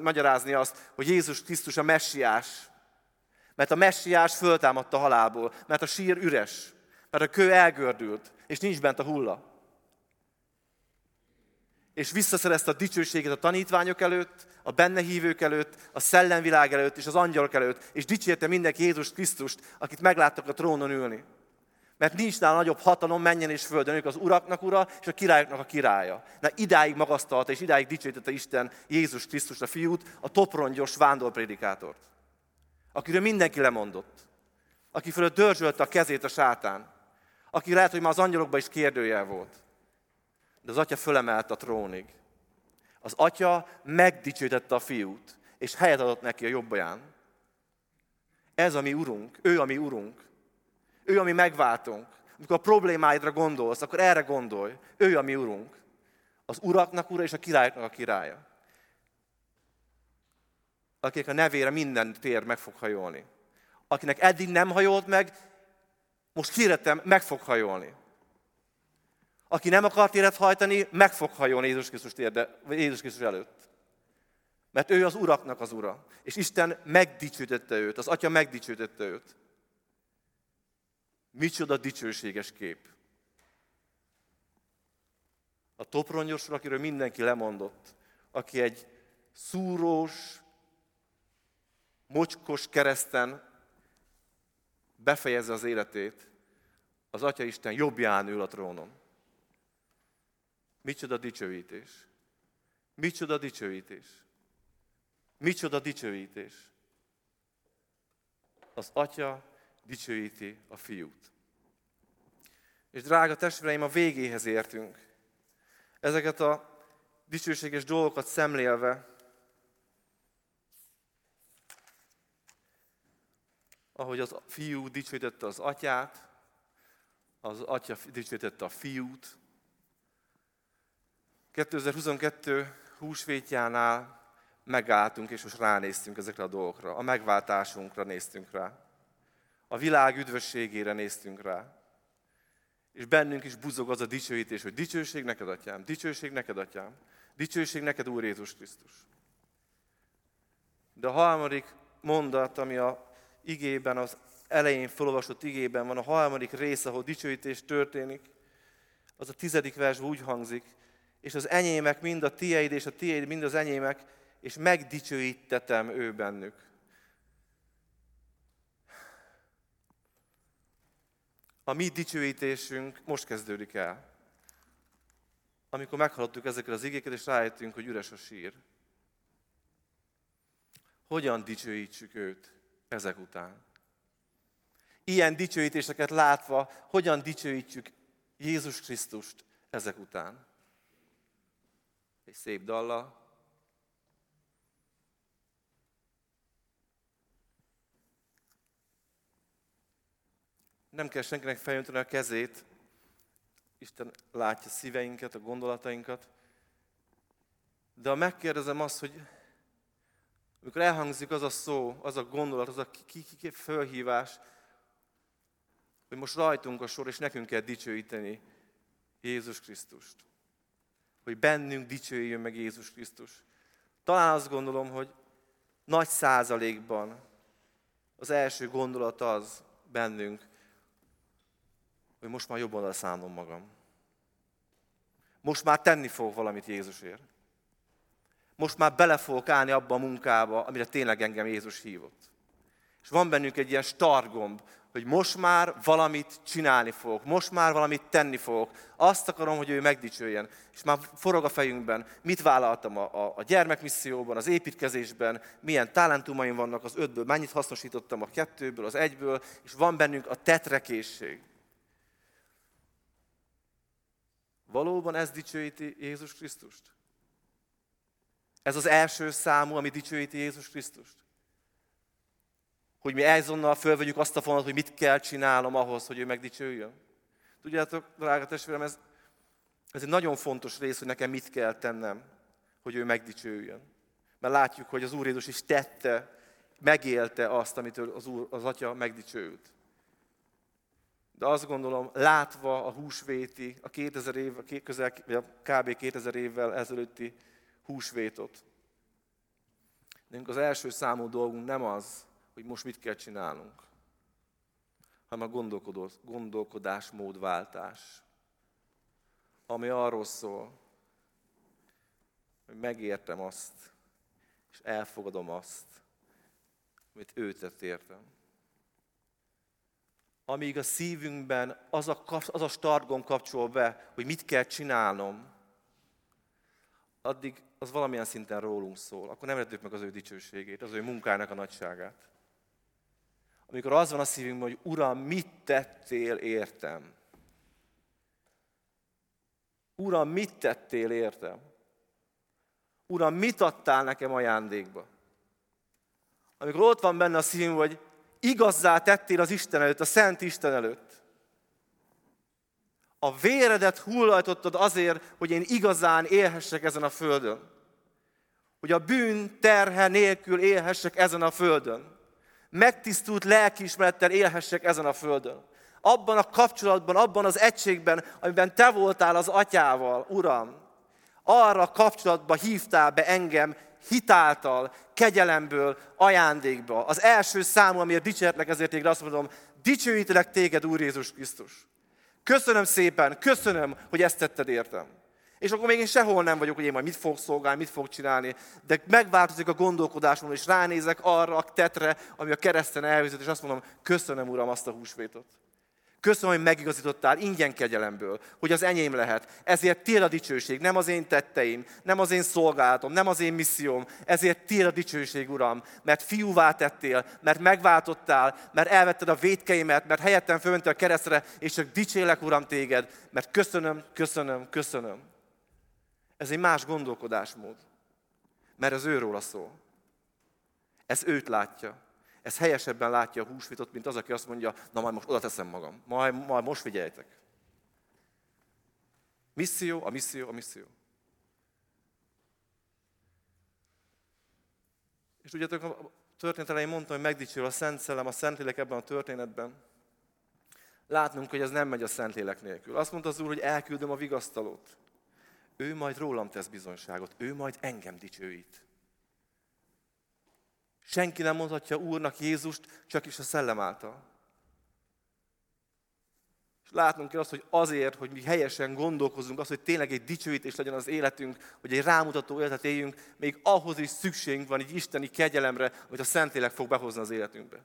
Speaker 1: magyarázni azt, hogy Jézus Krisztus a messiás. Mert a messiás föltámadta a halálból, mert a sír üres, mert a kő elgördült, és nincs bent a hulla. És visszaszerezte a dicsőséget a tanítványok előtt, a benne hívők előtt, a szellemvilág előtt és az angyalok előtt, és dicsérte mindenki Jézus Krisztust, akit megláttak a trónon ülni. Mert nincs nála nagyobb hatalom menjen és földön, ők az uraknak ura és a királyoknak a királya. Na idáig magasztalta és idáig dicsőítette Isten Jézus Krisztus a fiút, a toprongyos vándorpredikátort. Akiről mindenki lemondott. Aki fölött dörzsölte a kezét a sátán. Aki lehet, hogy már az angyalokban is kérdőjel volt. De az atya fölemelt a trónig. Az atya megdicsőítette a fiút, és helyet adott neki a jobbaján. Ez a mi urunk, ő a mi urunk. Ő a mi megváltunk. Amikor a problémáidra gondolsz, akkor erre gondolj. Ő a mi urunk. Az uraknak ura és a királyoknak a királya. Akinek a nevére minden tér meg fog hajolni. Akinek eddig nem hajolt meg, most hirdettem, meg fog hajolni. Aki nem akart éret hajtani, meg fog hajolni Jézus Krisztus, térde, Jézus Krisztus előtt. Mert ő az uraknak az ura. És Isten megdicsőtette őt, az atya megdicsőtette őt. Micsoda dicsőséges kép. A topronyosról, akiről mindenki lemondott, aki egy szúrós, mocskos kereszten befejezze az életét, az Atya Isten jobbján ül a trónon. Micsoda dicsőítés. Micsoda dicsőítés. Micsoda dicsőítés. Az atya dicsőíti a fiút. És drága testvéreim, a végéhez értünk. Ezeket a dicsőséges dolgokat szemlélve, ahogy az fiú dicsőítette az atyát, az atya dicsőítette a fiút. 2022 húsvétjánál megálltunk, és most ránéztünk ezekre a dolgokra. A megváltásunkra néztünk rá. A világ üdvösségére néztünk rá. És bennünk is buzog az a dicsőítés, hogy dicsőség neked, atyám, dicsőség neked, atyám, dicsőség neked, Úr Jézus Krisztus. De a harmadik mondat, ami a igében, az elején felolvasott igében van, a harmadik rész, ahol dicsőítés történik, az a tizedik vers úgy hangzik, és az enyémek mind a tieid, és a tieid mind az enyémek, és megdicsőítetem ő bennük. A mi dicsőítésünk most kezdődik el. Amikor meghallottuk ezeket az igéket, és rájöttünk, hogy üres a sír. Hogyan dicsőítsük őt ezek után? Ilyen dicsőítéseket látva, hogyan dicsőítjük Jézus Krisztust ezek után? Egy szép dalla, Nem kell senkinek feljönteni a kezét. Isten látja szíveinket, a gondolatainkat. De ha megkérdezem azt, hogy amikor elhangzik az a szó, az a gondolat, az a fölhívás, hogy most rajtunk a sor, és nekünk kell dicsőíteni Jézus Krisztust. Hogy bennünk dicsőjön meg Jézus Krisztus. Talán azt gondolom, hogy nagy százalékban az első gondolat az bennünk, hogy most már jobban szállnom magam. Most már tenni fogok valamit Jézusért. Most már bele fogok állni abba a munkába, amire tényleg engem Jézus hívott. És van bennünk egy ilyen stargomb, hogy most már valamit csinálni fogok, most már valamit tenni fogok. Azt akarom, hogy ő megdicsőjen. És már forog a fejünkben, mit vállaltam a, a, a gyermekmisszióban, az építkezésben, milyen talentumaim vannak az ötből, mennyit hasznosítottam a kettőből, az egyből, és van bennünk a tetrekészség. Valóban ez dicsőíti Jézus Krisztust? Ez az első számú, ami dicsőíti Jézus Krisztust? Hogy mi ezonnal fölvegyük azt a fonalat, hogy mit kell csinálnom ahhoz, hogy ő megdicsőjön? Tudjátok, drága testvérem, ez, ez egy nagyon fontos rész, hogy nekem mit kell tennem, hogy ő megdicsőjön. Mert látjuk, hogy az Úr Jézus is tette, megélte azt, amitől az, Úr, az Atya megdicsőült. De azt gondolom, látva a húsvéti, a 2000 év, közel, vagy a kb. 2000 évvel ezelőtti húsvétot, nekünk az első számú dolgunk nem az, hogy most mit kell csinálnunk, hanem a gondolkodásmódváltás, ami arról szól, hogy megértem azt, és elfogadom azt, amit ő tett értem amíg a szívünkben az a, az a stargon kapcsol be, hogy mit kell csinálnom, addig az valamilyen szinten rólunk szól. Akkor nem értjük meg az ő dicsőségét, az ő munkának a nagyságát. Amikor az van a szívünkben, hogy Uram, mit tettél értem? Uram, mit tettél értem? Uram, mit adtál nekem ajándékba? Amikor ott van benne a szívünk, hogy igazzá tettél az Isten előtt, a Szent Isten előtt. A véredet hullajtottad azért, hogy én igazán élhessek ezen a földön. Hogy a bűn terhe nélkül élhessek ezen a földön. Megtisztult lelkiismerettel élhessek ezen a földön. Abban a kapcsolatban, abban az egységben, amiben te voltál az atyával, Uram. Arra a kapcsolatba hívtál be engem hitáltal, kegyelemből, ajándékba. Az első számú, amiért dicséretlek ezért téged, azt mondom, dicsőítelek téged, Úr Jézus Krisztus. Köszönöm szépen, köszönöm, hogy ezt tetted értem. És akkor még én sehol nem vagyok, hogy én majd mit fogok szolgálni, mit fogok csinálni, de megváltozik a gondolkodásom, és ránézek arra a tetre, ami a kereszten elvizet, és azt mondom, köszönöm, Uram, azt a húsvétot.
Speaker 2: Köszönöm, hogy megigazítottál ingyen kegyelemből, hogy az enyém lehet. Ezért tiéd a dicsőség, nem az én tetteim, nem az én szolgálatom, nem az én misszióm. Ezért tiéd a dicsőség, Uram, mert fiúvá tettél, mert megváltottál, mert elvetted a védkeimet, mert helyettem fölmentél a keresztre, és csak dicsélek, Uram, téged, mert köszönöm, köszönöm, köszönöm. Ez egy más gondolkodásmód, mert ez őróla szól. Ez őt látja. Ez helyesebben látja a húsvitot, mint az, aki azt mondja, na majd most oda teszem magam, majd, majd most figyeljetek. Misszió, a misszió, a misszió. És tudjátok, a történet elején mondtam, hogy megdicsül a Szent Szellem, a Szentlélek ebben a történetben. Látnunk, hogy ez nem megy a Szentlélek nélkül. Azt mondta az Úr, hogy elküldöm a vigasztalót. Ő majd rólam tesz bizonyságot, ő majd engem dicsőít. Senki nem mondhatja Úrnak Jézust, csak is a szellem által. És látnunk kell azt, hogy azért, hogy mi helyesen gondolkozunk, az, hogy tényleg egy dicsőítés legyen az életünk, hogy egy rámutató életet éljünk, még ahhoz is szükségünk van egy isteni kegyelemre, hogy a Szentlélek fog behozni az életünkbe.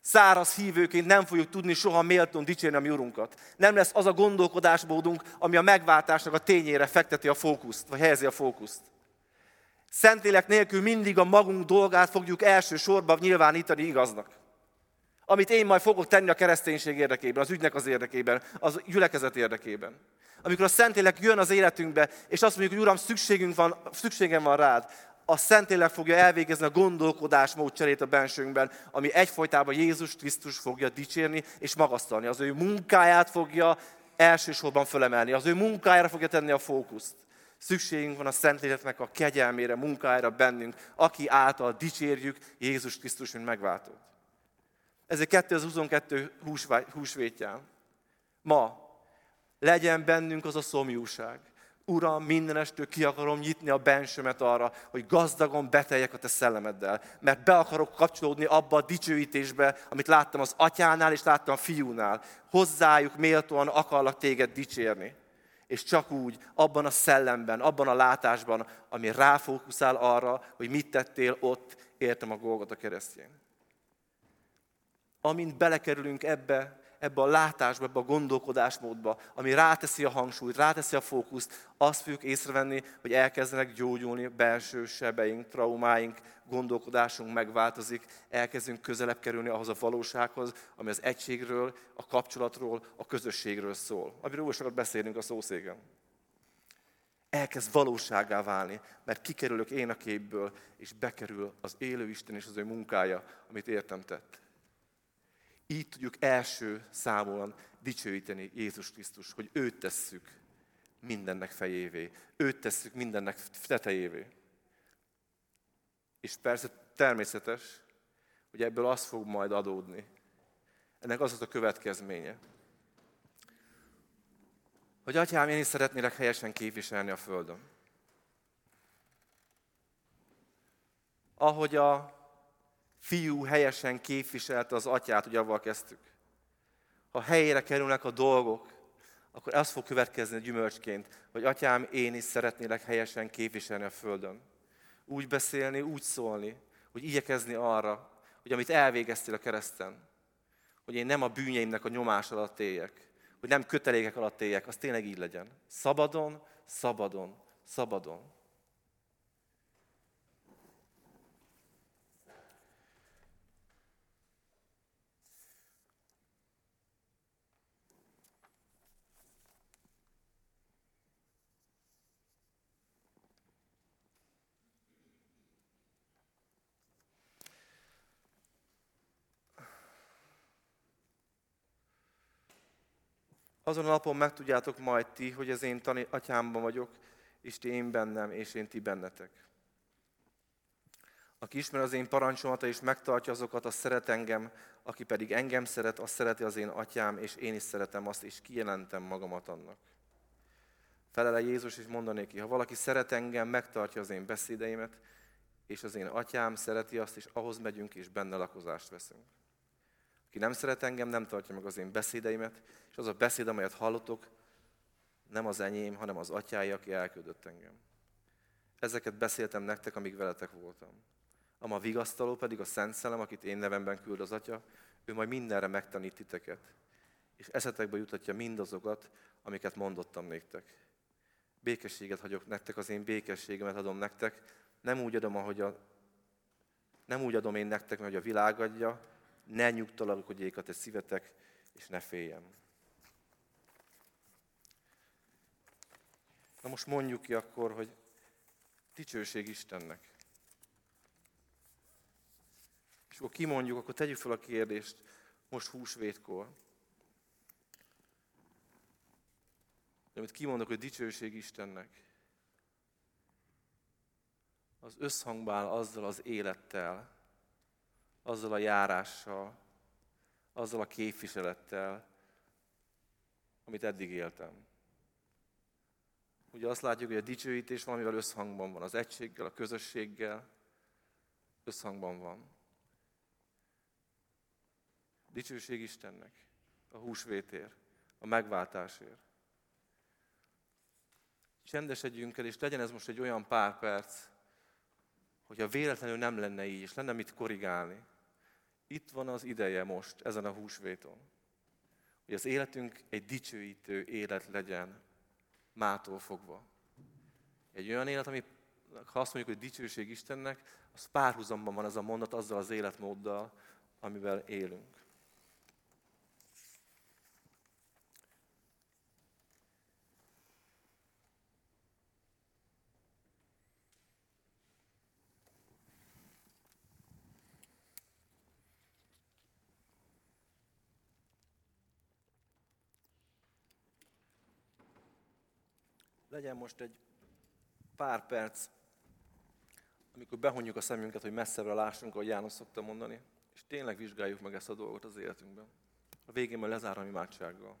Speaker 2: Száraz hívőként nem fogjuk tudni soha méltón dicsérni a mi Urunkat. Nem lesz az a gondolkodásmódunk, ami a megváltásnak a tényére fekteti a fókuszt, vagy helyezi a fókuszt. Szentlélek nélkül mindig a magunk dolgát fogjuk elsősorban nyilvánítani igaznak. Amit én majd fogok tenni a kereszténység érdekében, az ügynek az érdekében, az gyülekezet érdekében. Amikor a Szentlélek jön az életünkbe, és azt mondjuk, hogy Uram, szükségünk van, szükségem van rád, a Szentlélek fogja elvégezni a gondolkodásmód cserét a bensőnkben, ami egyfolytában Jézus Krisztus fogja dicsérni és magasztalni. Az ő munkáját fogja elsősorban fölemelni, az ő munkájára fogja tenni a fókuszt. Szükségünk van a Szentléleknek a kegyelmére, munkájára bennünk, aki által dicsérjük Jézus Krisztus, mint megváltót. Ez egy 2022 húsvétján. Ma legyen bennünk az a szomjúság. Uram, mindenestől ki akarom nyitni a bensőmet arra, hogy gazdagon beteljek a te szellemeddel. Mert be akarok kapcsolódni abba a dicsőítésbe, amit láttam az atyánál és láttam a fiúnál. Hozzájuk méltóan akarlak téged dicsérni és csak úgy, abban a szellemben, abban a látásban, ami ráfókuszál arra, hogy mit tettél ott, értem a Golgota keresztjén. Amint belekerülünk ebbe, ebbe a látásba, ebbe a gondolkodásmódba, ami ráteszi a hangsúlyt, ráteszi a fókuszt, azt fogjuk észrevenni, hogy elkezdenek gyógyulni belső sebeink, traumáink, gondolkodásunk megváltozik, elkezdünk közelebb kerülni ahhoz a valósághoz, ami az egységről, a kapcsolatról, a közösségről szól. Amiről úgy sokat beszélünk a szószéken. Elkezd valóságá válni, mert kikerülök én a képből, és bekerül az élő Isten és az ő munkája, amit értem tett. Így tudjuk első számon dicsőíteni Jézus Krisztus, hogy őt tesszük mindennek fejévé. Őt tesszük mindennek tetejévé. És persze természetes, hogy ebből az fog majd adódni. Ennek az az a következménye, hogy atyám, én is szeretnélek helyesen képviselni a Földön. Ahogy a fiú helyesen képviselte az atyát, ugye avval kezdtük. Ha helyére kerülnek a dolgok, akkor ez fog következni a gyümölcsként, hogy atyám, én is szeretnélek helyesen képviselni a Földön. Úgy beszélni, úgy szólni, hogy igyekezni arra, hogy amit elvégeztél a kereszten, hogy én nem a bűnjeimnek a nyomás alatt éljek, hogy nem kötelékek alatt éljek, az tényleg így legyen. Szabadon, szabadon, szabadon. Azon a napon megtudjátok majd ti, hogy az én tani, atyámban vagyok, és ti én bennem, és én ti bennetek. Aki ismer az én parancsolata és megtartja azokat, az szeret engem, aki pedig engem szeret, az szereti az én atyám, és én is szeretem azt, és kijelentem magamat annak. Felele Jézus, és mondanéki, ha valaki szeret engem, megtartja az én beszédeimet, és az én atyám szereti azt, és ahhoz megyünk, és benne lakozást veszünk. Aki nem szeret engem, nem tartja meg az én beszédeimet, és az a beszéd, amelyet hallotok, nem az enyém, hanem az atyái, aki elküldött engem. Ezeket beszéltem nektek, amíg veletek voltam. Ama vigasztaló pedig a Szent Szellem, akit én nevemben küld az Atya, ő majd mindenre megtanít titeket, és eszetekbe jutatja mindazokat, amiket mondottam néktek. Békességet hagyok nektek, az én békességemet adom nektek. Nem úgy adom, ahogy a, nem úgy adom én nektek, hogy a világ adja, ne nyugtalankodjék a te szívetek, és ne féljem. Na most mondjuk ki akkor, hogy dicsőség Istennek. És akkor kimondjuk, akkor tegyük fel a kérdést most húsvétkor. Amit kimondok, hogy dicsőség Istennek. Az összhangban azzal az élettel, azzal a járással, azzal a képviselettel, amit eddig éltem. Ugye azt látjuk, hogy a dicsőítés valamivel összhangban van, az egységgel, a közösséggel összhangban van. Dicsőség Istennek, a húsvétér, a megváltásért. Csendesedjünk el, és legyen ez most egy olyan pár perc, hogyha véletlenül nem lenne így, és lenne mit korrigálni. Itt van az ideje most, ezen a húsvéton, hogy az életünk egy dicsőítő élet legyen, mától fogva. Egy olyan élet, ami, ha azt mondjuk, hogy dicsőség Istennek, az párhuzamban van ez a mondat azzal az életmóddal, amivel élünk. Legyen most egy pár perc, amikor behonjuk a szemünket, hogy messzebbre lássunk, ahogy János szokta mondani, és tényleg vizsgáljuk meg ezt a dolgot az életünkben. A végén majd lezárom imádsággal.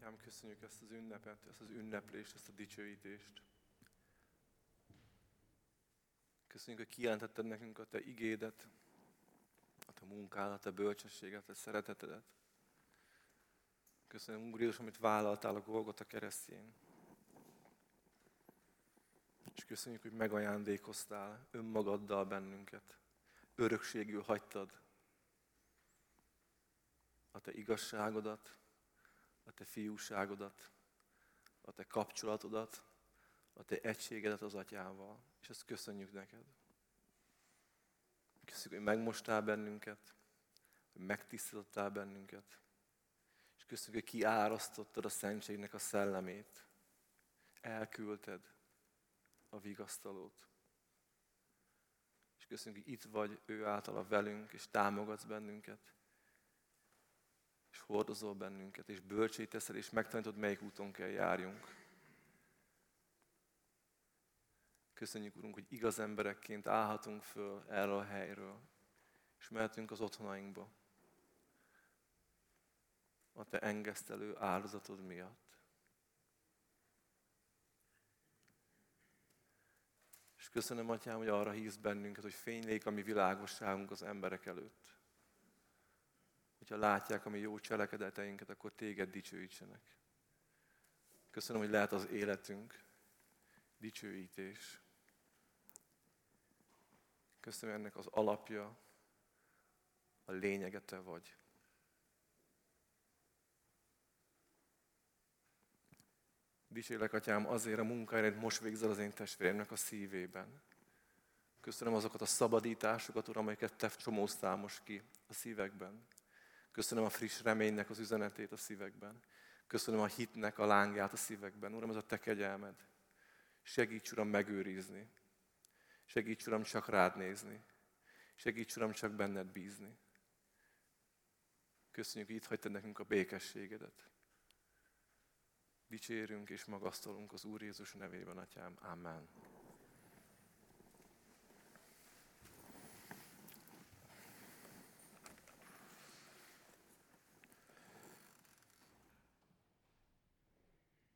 Speaker 2: Atyám, köszönjük ezt az ünnepet, ezt az ünneplést, ezt a dicsőítést. Köszönjük, hogy kijelentetted nekünk a Te igédet, a Te munkádat, a Te bölcsességet, a Te szeretetedet. Köszönöm, Úr Jézus, amit vállaltál a Golgota keresztjén. És köszönjük, hogy megajándékoztál önmagaddal bennünket. Örökségül hagytad a Te igazságodat, a te fiúságodat, a te kapcsolatodat, a te egységedet az atyával. És ezt köszönjük neked. Köszönjük, hogy megmostál bennünket, hogy megtisztítottál bennünket. És köszönjük, hogy kiárasztottad a szentségnek a szellemét. Elküldted a vigasztalót. És köszönjük, hogy itt vagy ő általa velünk, és támogatsz bennünket hordozol bennünket, és bölcsé teszel, és megtanítod, melyik úton kell járjunk. Köszönjük, Urunk, hogy igaz emberekként állhatunk föl erről a helyről, és mehetünk az otthonainkba. A Te engesztelő áldozatod miatt. És köszönöm, Atyám, hogy arra hívsz bennünket, hogy fénylék a mi világosságunk az emberek előtt hogyha látják a mi jó cselekedeteinket, akkor téged dicsőítsenek. Köszönöm, hogy lehet az életünk dicsőítés. Köszönöm, ennek az alapja, a lényegete vagy. Dicsélek, Atyám, azért a munkáért most végzel az én testvéremnek a szívében. Köszönöm azokat a szabadításokat, Uram, amelyeket Te csomóztál most ki a szívekben. Köszönöm a friss reménynek az üzenetét a szívekben. Köszönöm a hitnek a lángját a szívekben. Uram, ez a Te kegyelmed. Segíts, Uram, megőrizni. Segíts, Uram, csak rád nézni. Segíts, Uram, csak benned bízni. Köszönjük, hogy itt hagytad nekünk a békességedet. Dicsérünk és magasztalunk az Úr Jézus nevében, Atyám. Amen.